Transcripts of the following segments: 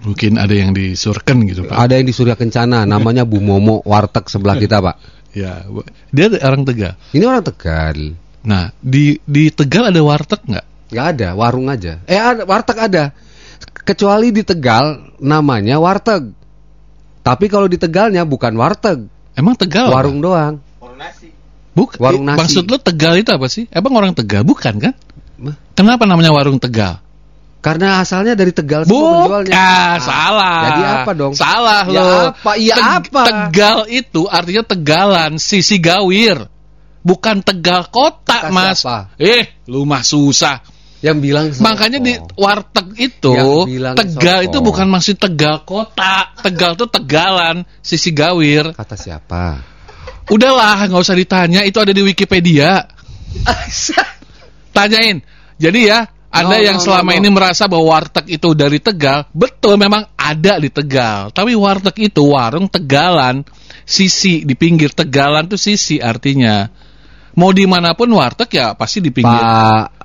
Mungkin ada yang disurken gitu Pak. Ada yang di Surya Kencana, namanya Bu Momo, warteg sebelah kita, Pak. Ya, dia ada orang Tegal. Ini orang Tegal. Nah, di di Tegal ada warteg nggak? Nggak ada, warung aja. Eh, ada, warteg ada. Kecuali di Tegal, namanya warteg. Tapi kalau di Tegalnya bukan warteg, Emang Tegal? apa? warung doang. Buk, warung nasi. Maksud lo Tegal itu apa sih? Emang orang Tegal bukan kan? Kenapa namanya warung Tegal? Karena asalnya dari Tegal semua penjualnya. Ah, salah. Jadi apa dong? Salah Ya lo. apa? Iya apa? Tegal itu artinya Tegalan, sisi gawir. Bukan Tegal kota, Kata Mas. siapa? Eh, lu mah susah. Yang bilang Makanya di warteg itu Tegal itu bukan maksud Tegal kota. Tegal itu Tegalan, sisi gawir. kata siapa? Udahlah, nggak usah ditanya. Itu ada di Wikipedia. Tanyain. Jadi ya, Anda No, yang no, selama no, no. ini merasa bahwa warteg itu dari Tegal, betul memang ada di Tegal. Tapi warteg itu warung Tegalan, sisi di pinggir Tegalan tuh sisi artinya. Mau di mana pun warteg ya pasti di pinggir. Pak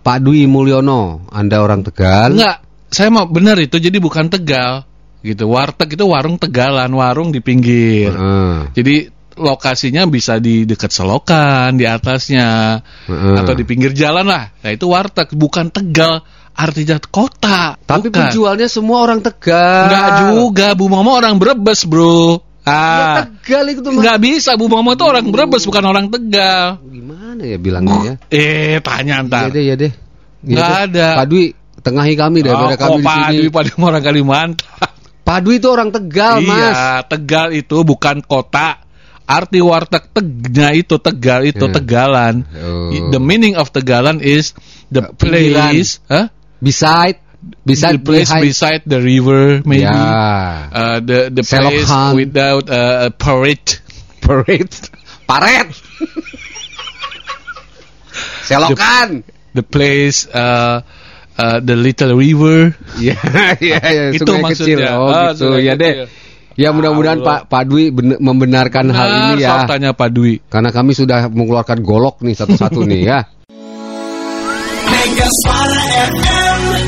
Pak Dwi Mulyono, Anda orang Tegal? Enggak, saya mau benar itu. Jadi bukan Tegal, gitu. Warteg itu warung Tegalan, warung di pinggir. Heeh. Jadi lokasinya bisa di dekat selokan, di atasnya, Heeh. atau di pinggir jalan lah. Nah itu warteg, bukan Tegal. Artinya kota. Tapi bukan. penjualnya semua orang Tegal. Enggak juga, Bu Momo orang Brebes, Bro. Ya, Ah, Tegal itu mah. nggak bisa. Bu Momo itu orang Brebes, bukan orang Tegal. Gimana ya bilangnya? Eh, tanya Ya ntar. deh, ya deh. Ya Nggak deh. ada. Pak Dwi, tengahi kami daripada Oh, kami kok di Pak sini. Dwi pada orang Kalimantan. Pak Dwi itu orang Tegal, Mas. Iya, Tegal itu bukan kota. Arti warteg tegnya itu Tegal itu Hmm. Tegalan. Oh. The meaning of Tegalan is the place, huh? Beside, beside the place behind- beside the river, maybe. Ya. Uh, the the place Selokan. without uh, a parade. Parade. Paret. Selokan. The place uh, uh, the little river. Iya, iya, iya. Itu Sungai kecil. maksudnya. Oh, Ah, gitu. sungai Ya deh. Ya mudah-mudahan. Pak Pak Dwi ben- membenarkan hal Benar, ini ya. faktanya Pak Dwi. Karena kami sudah mengeluarkan golok nih satu-satu nih ya. Mega Suara FM.